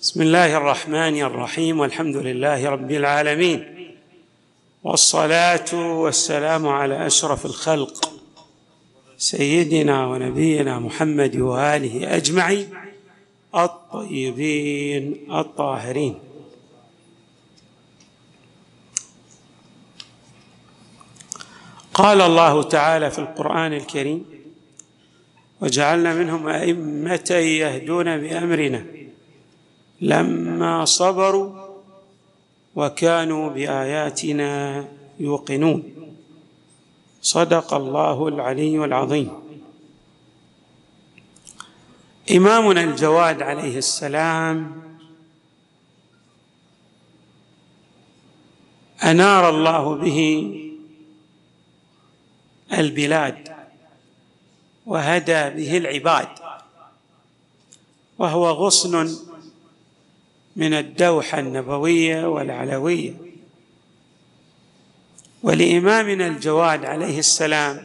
بسم الله الرحمن الرحيم والحمد لله رب العالمين. والصلاة والسلام على أشرف الخلق سيدنا ونبينا محمد وآله أجمعين الطيبين الطاهرين. قال الله تعالى في القرآن الكريم وجعلنا منهم أئمة يهدون بأمرنا لما صبروا وكانوا بآياتنا يوقنون. صدق الله العلي العظيم. إمامنا الجواد عليه السلام أنار الله به البلاد وهدى به العباد وهو غصن من الدوحة النبوية والعلوية. ولإمامنا الجواد عليه السلام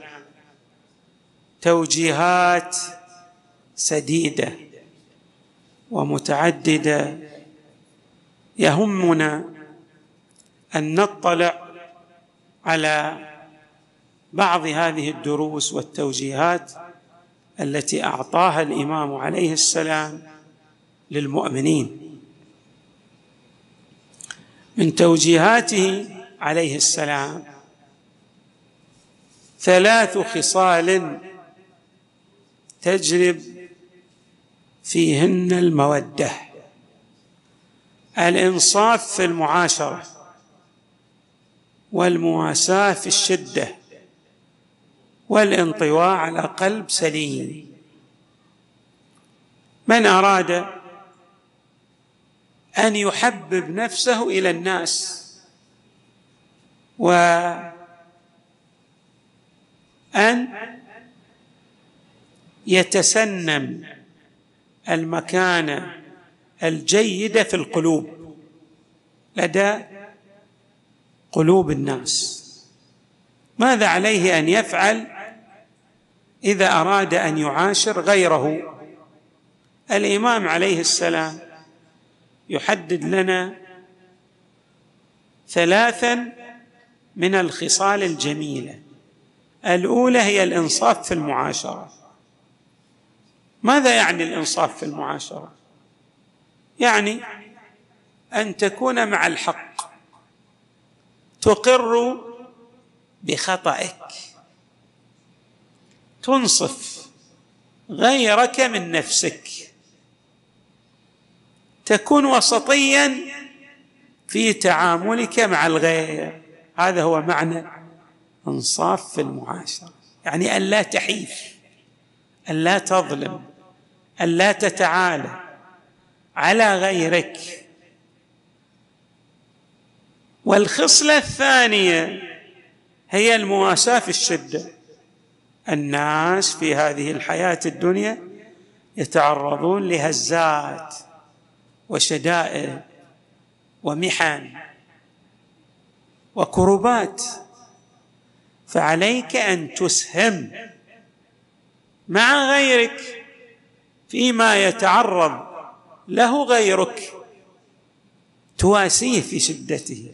توجيهات سديدة ومتعددة يهمنا أن نطلع على بعض هذه الدروس والتوجيهات التي أعطاها الإمام عليه السلام للمؤمنين. من توجيهاته عليه السلام. ثلاث خصال تجلب فيهن المودة. الإنصاف في المعاشرة والمواساة في الشدة والانطواء على قلب سليم. من أراد أن يحبب نفسه إلى الناس. وان يتسنم المكانه الجيده في القلوب لدى قلوب الناس. ماذا عليه أن يفعل إذا أراد أن يعاشر غيره؟ الإمام عليه السلام يحدد لنا ثلاثا من الخصال الجميلة. الأولى هي الإنصاف في المعاشرة. ماذا يعني الإنصاف في المعاشرة؟ يعني أن تكون مع الحق. تقر بخطئك تنصف غيرك من نفسك. تكون وسطيا في تعاملك مع الغير. هذا هو معنى انصاف في المعاشرة. يعني أن لا تحيف أن لا تظلم أن لا تتعالى على غيرك. والخصلة الثانية هي المواساة في الشدة. الناس في هذه الحياة الدنيا يتعرضون لهزات. وشدائد ومحن وكربات فعليك أن تسهم مع غيرك فيما يتعرض له غيرك تواسيه في شدته.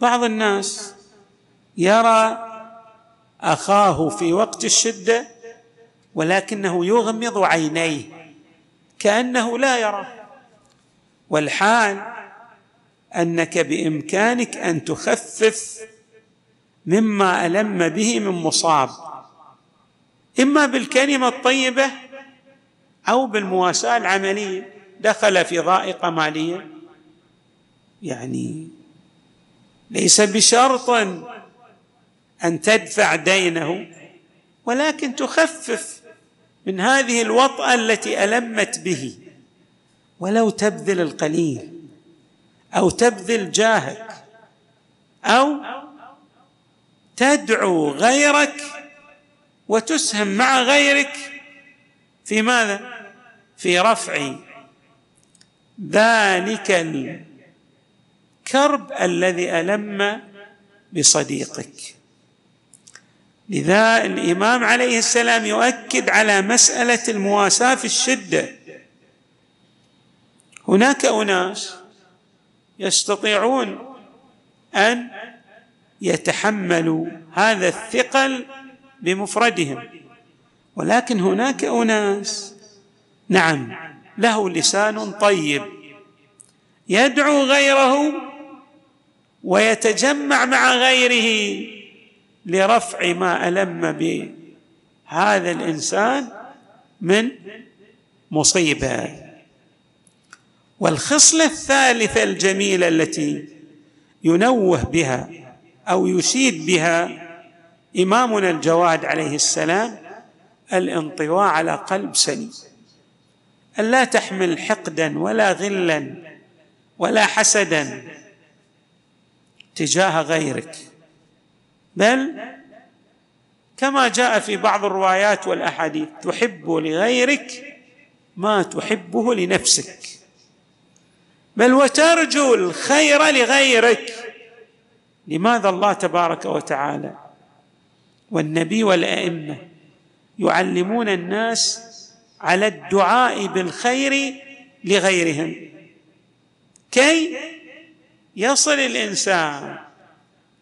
بعض الناس يرى أخاه في وقت الشدة ولكنه يغمض عينيه كأنه لا يراه. والحال أنك بإمكانك أن تخفف مما ألم به من مصاب إما بالكلمة الطيبة أو بالمواساة العملية. دخل في ضائقة مالية. يعني ليس بشرط أن تدفع دينه ولكن تخفف من هذه الوطأة التي ألمت به. ولو تبذل القليل أو تبذل جاهك أو تدعو غيرك وتسهم مع غيرك في ماذا؟ في رفع ذلك الكرب الذي ألم بصديقك. لذا الإمام عليه السلام يؤكد على مسألة المواساة في الشدة. هناك أناس يستطيعون أن يتحملوا هذا الثقل بمفردهم. ولكن هناك أناس نعم له لسان طيب يدعو غيره ويتجمع مع غيره لرفع ما ألم بهذا الإنسان من مصيبة. والخصلة الثالثة الجميلة التي ينوه بها أو يشيد بها إمامنا الجواد عليه السلام الانطواء على قلب سليم. أن لا تحمل حقدا ولا غلا ولا حسدا تجاه غيرك بل كما جاء في بعض الروايات والأحاديث تحب لغيرك ما تحبه لنفسك. بل وترجو الخير لغيرك. لماذا الله تبارك وتعالى والنبي والأئمة يعلمون الناس على الدعاء بالخير لغيرهم؟ كي يصل الإنسان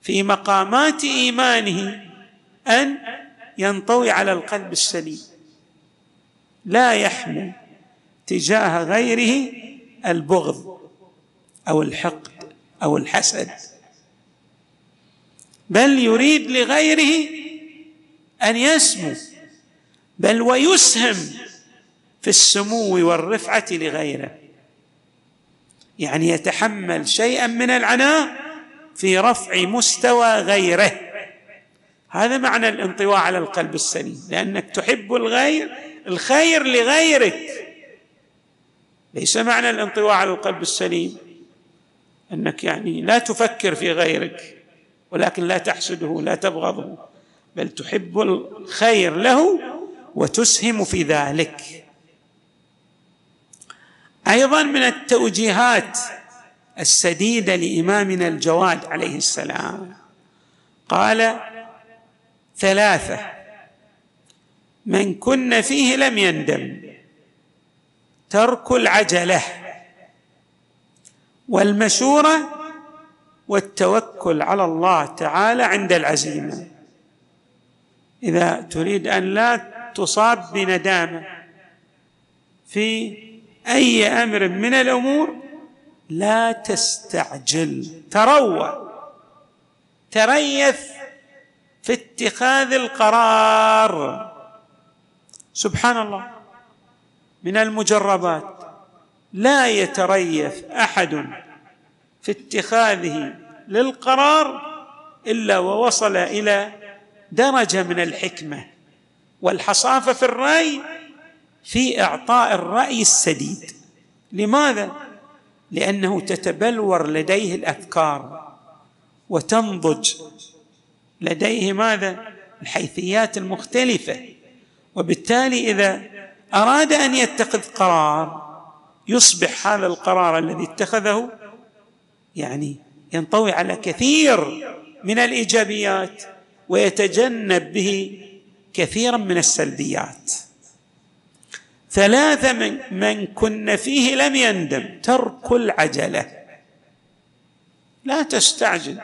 في مقامات إيمانه أن ينطوي على القلب السليم لا يحمل تجاه غيره البغض. أو الحقد أو الحسد. بل يريد لغيره أن يسمو بل ويسهم في السمو والرفعة لغيره. يعني يتحمل شيئا من العناء في رفع مستوى غيره. هذا معنى الانطواء على القلب السليم لأنك تحب الغير الخير لغيرك. ليس معنى الانطواء على القلب السليم. أنك يعني لا تفكر في غيرك ولكن لا تحسده لا تبغضه بل تحب الخير له وتسهم في ذلك. أيضا من التوجيهات السديدة لإمامنا الجواد عليه السلام. قال ثلاثة من كن فيه لم يندم ترك العجلة والمشورة والتوكل على الله تعالى عند العزيمة. إذا تريد أن لا تصاب بندامة في أي أمر من الأمور لا تستعجل تروى تريث في اتخاذ القرار. سبحان الله من المجربات لا يتريث أحد. في اتخاذه للقرار إلا ووصل إلى درجة من الحكمة. والحصافة في الرأي في إعطاء الرأي السديد. لماذا؟ لأنه تتبلور لديه الأفكار وتنضج لديه ماذا؟ الحيثيات المختلفة. وبالتالي إذا أراد أن يتخذ قرار يصبح هذا القرار الذي اتخذه يعني ينطوي على كثير من الإيجابيات ويتجنب به كثيرا من السلبيات. ثلاثة من, من كن فيه لم يندم ترك العجلة. لا تستعجل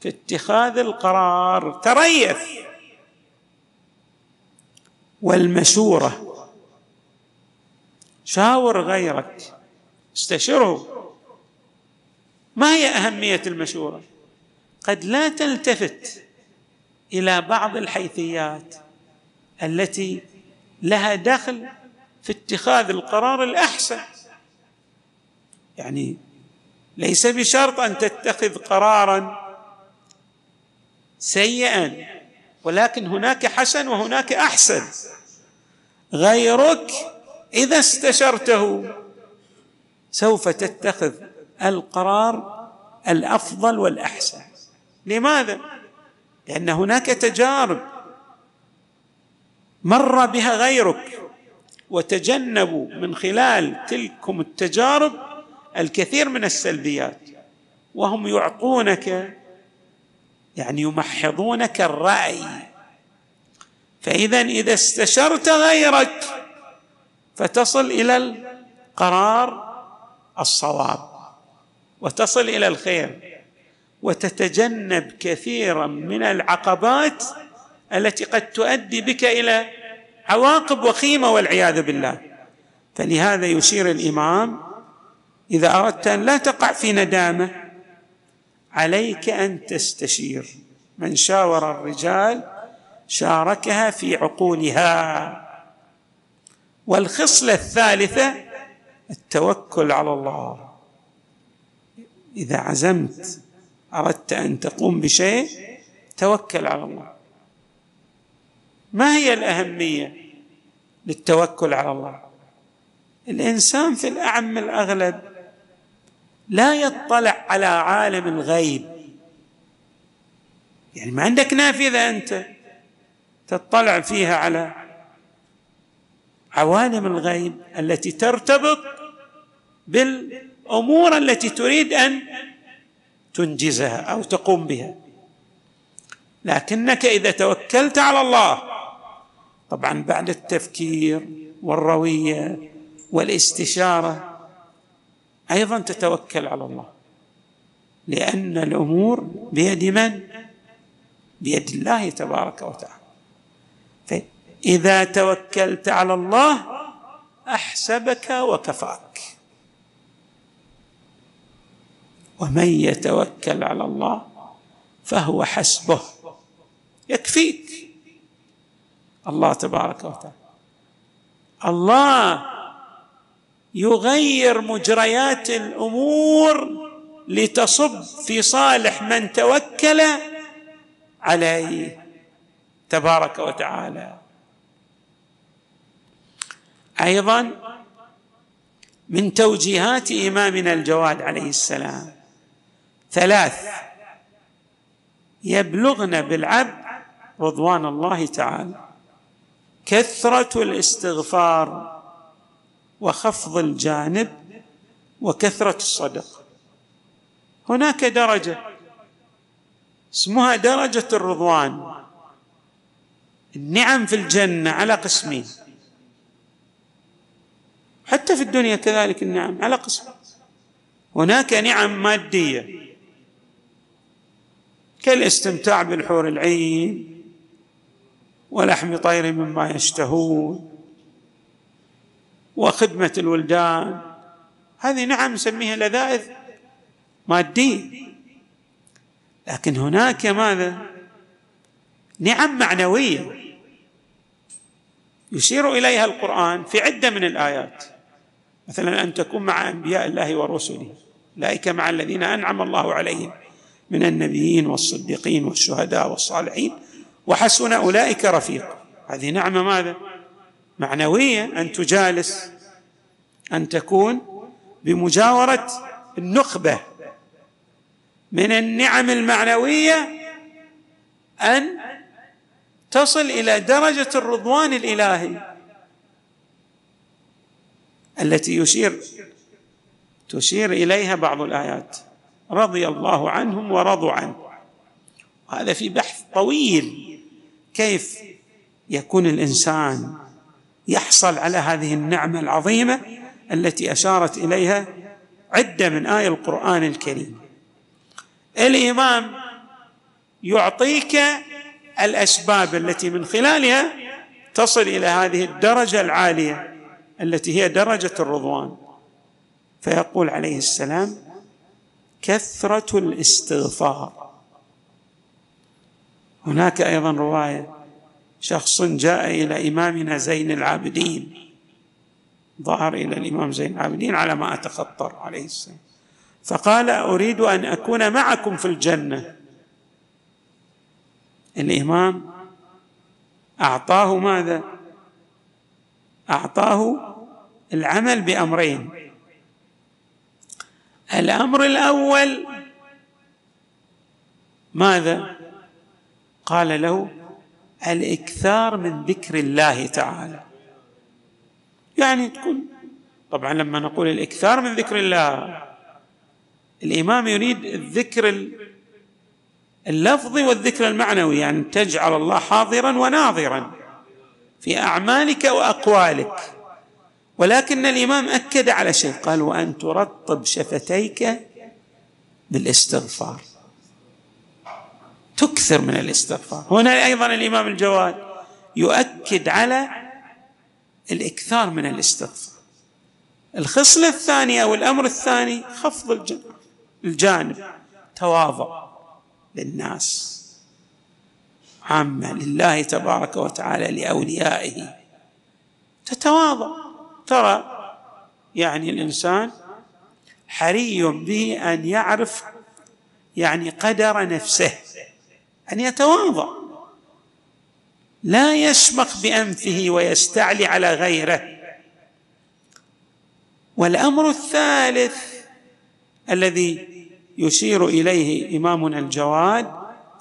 في اتخاذ القرار تريث. والمشورة شاور غيرك استشره. ما هي أهمية المشورة؟ قد لا تلتفت إلى بعض الحيثيات التي لها دخل في اتخاذ القرار الأحسن. يعني ليس بشرط أن تتخذ قرارا سيئا ولكن هناك حسن وهناك أحسن. غيرك إذا استشرته سوف تتخذ القرار الأفضل والأحسن. لماذا؟ لأن هناك تجارب مر بها غيرك وتجنبوا من خلال تلكم التجارب الكثير من السلبيات وهم يعطونك يعني يمحضونك الرأي. فإذا إذا استشرت غيرك فتصل إلى القرار الصواب. وتصل إلى الخير. وتتجنب كثيرا من العقبات التي قد تؤدي بك إلى عواقب وخيمة والعياذ بالله. فلهذا يشير الإمام إذا أردت أن لا تقع في ندامة عليك أن تستشير. من شاور الرجال شاركها في عقولها. والخصلة الثالثة التوكل على الله. إذا عزمت أردت أن تقوم بشيء توكل على الله. ما هي الأهمية للتوكل على الله؟ الإنسان في الأعم الأغلب لا يطلع على عالم الغيب. يعني ما عندك نافذة أنت تطلع فيها على عوالم الغيب التي ترتبط بالامور التي تريد أن تنجزها أو تقوم بها. لكنك إذا توكلت على الله طبعا بعد التفكير والروية والاستشارة أيضا تتوكل على الله. لأن الأمور بيد من؟ بيد الله تبارك وتعالى. فإذا توكلت على الله أحسبك وكفاك. ومن يتوكل على الله فهو حسبه. يكفيك. الله تبارك وتعالى. الله يغير مجريات الأمور لتصب في صالح من توكل عليه تبارك وتعالى. أيضا من توجيهات إمامنا الجواد عليه السلام. ثلاث. يبلغن بالعبد رضوان الله تعالى. كثرة الاستغفار وخفض الجانب وكثرة الصدقه هناك درجة اسمها درجة الرضوان. النعم في الجنة على قسمين. حتى في الدنيا كذلك النعم على قسم. هناك نعم مادية. كالاستمتاع بالحور العين ولحم طير مما يشتهون وخدمة الولدان. هذه نعم نسميها لذائذ مادية. لكن هناك ماذا؟ نعم معنوية يشير إليها القرآن في عدة من الآيات. مثلا أن تكون مع أنبياء الله ورسله أولئك مع الذين أنعم الله عليهم. من النبيين والصديقين والشهداء والصالحين وحسن أولئك رفيقا هذه نعمة ماذا؟ معنوية أن تجالس أن تكون بمجاورة النخبة. من النعم المعنوية أن تصل إلى درجة الرضوان الإلهي التي يشير تشير إليها بعض الآيات. رضي الله عنهم ورضوا عنه. هذا في بحث طويل. كيف يكون الإنسان يحصل على هذه النعمة العظيمة التي أشارت إليها عدة من آية القرآن الكريم. الإمام يعطيك الأسباب التي من خلالها تصل إلى هذه الدرجة العالية التي هي درجة الرضوان. فيقول عليه السلام كثرة الاستغفار. هناك أيضا رواية شخص جاء إلى إمامنا زين العابدين ظهر إلى الإمام زين العابدين على ما أتخطر عليه السلام. فقال أريد أن أكون معكم في الجنة. الإمام أعطاه ماذا؟ أعطاه العمل بأمرين. الأمر الأول ماذا؟ قال له الإكثار من ذكر الله تعالى. يعني تكون طبعا لما نقول الإكثار من ذكر الله الإمام يريد الذكر اللفظي والذكر المعنوي يعني تجعل الله حاضرا وناظرا في أعمالك وأقوالك. ولكن الإمام أكد على شيء قال وأن ترطب شفتيك بالاستغفار. تكثر من الاستغفار. هنا أيضا الإمام الجواد يؤكد على الإكثار من الاستغفار. الخصله الثانية أو الأمر الثاني خفض الجانب تواضع للناس. عامة لله تبارك وتعالى لأوليائه تتواضع. ترى يعني الإنسان حري به أن يعرف يعني قدر نفسه أن يتواضع. لا يشمخ بأنفه ويستعلي على غيره. والأمر الثالث الذي يشير إليه إمامنا الجواد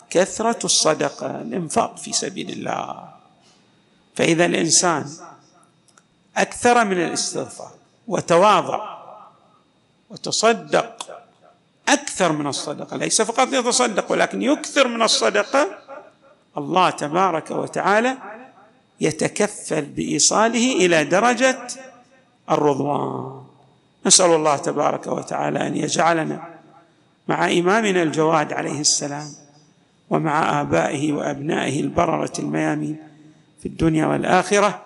كثرة الصدقة الإنفاق في سبيل الله. فإذا الإنسان أكثر من الاستغفار وتواضع وتصدق. أكثر من الصدقة ليس فقط يتصدق ولكن يكثر من الصدقة. الله تبارك وتعالى يتكفل بإيصاله إلى درجة الرضوان. نسأل الله تبارك وتعالى أن يجعلنا مع إمامنا الجواد عليه السلام ومع آبائه وأبنائه البررة الميامين في الدنيا والآخرة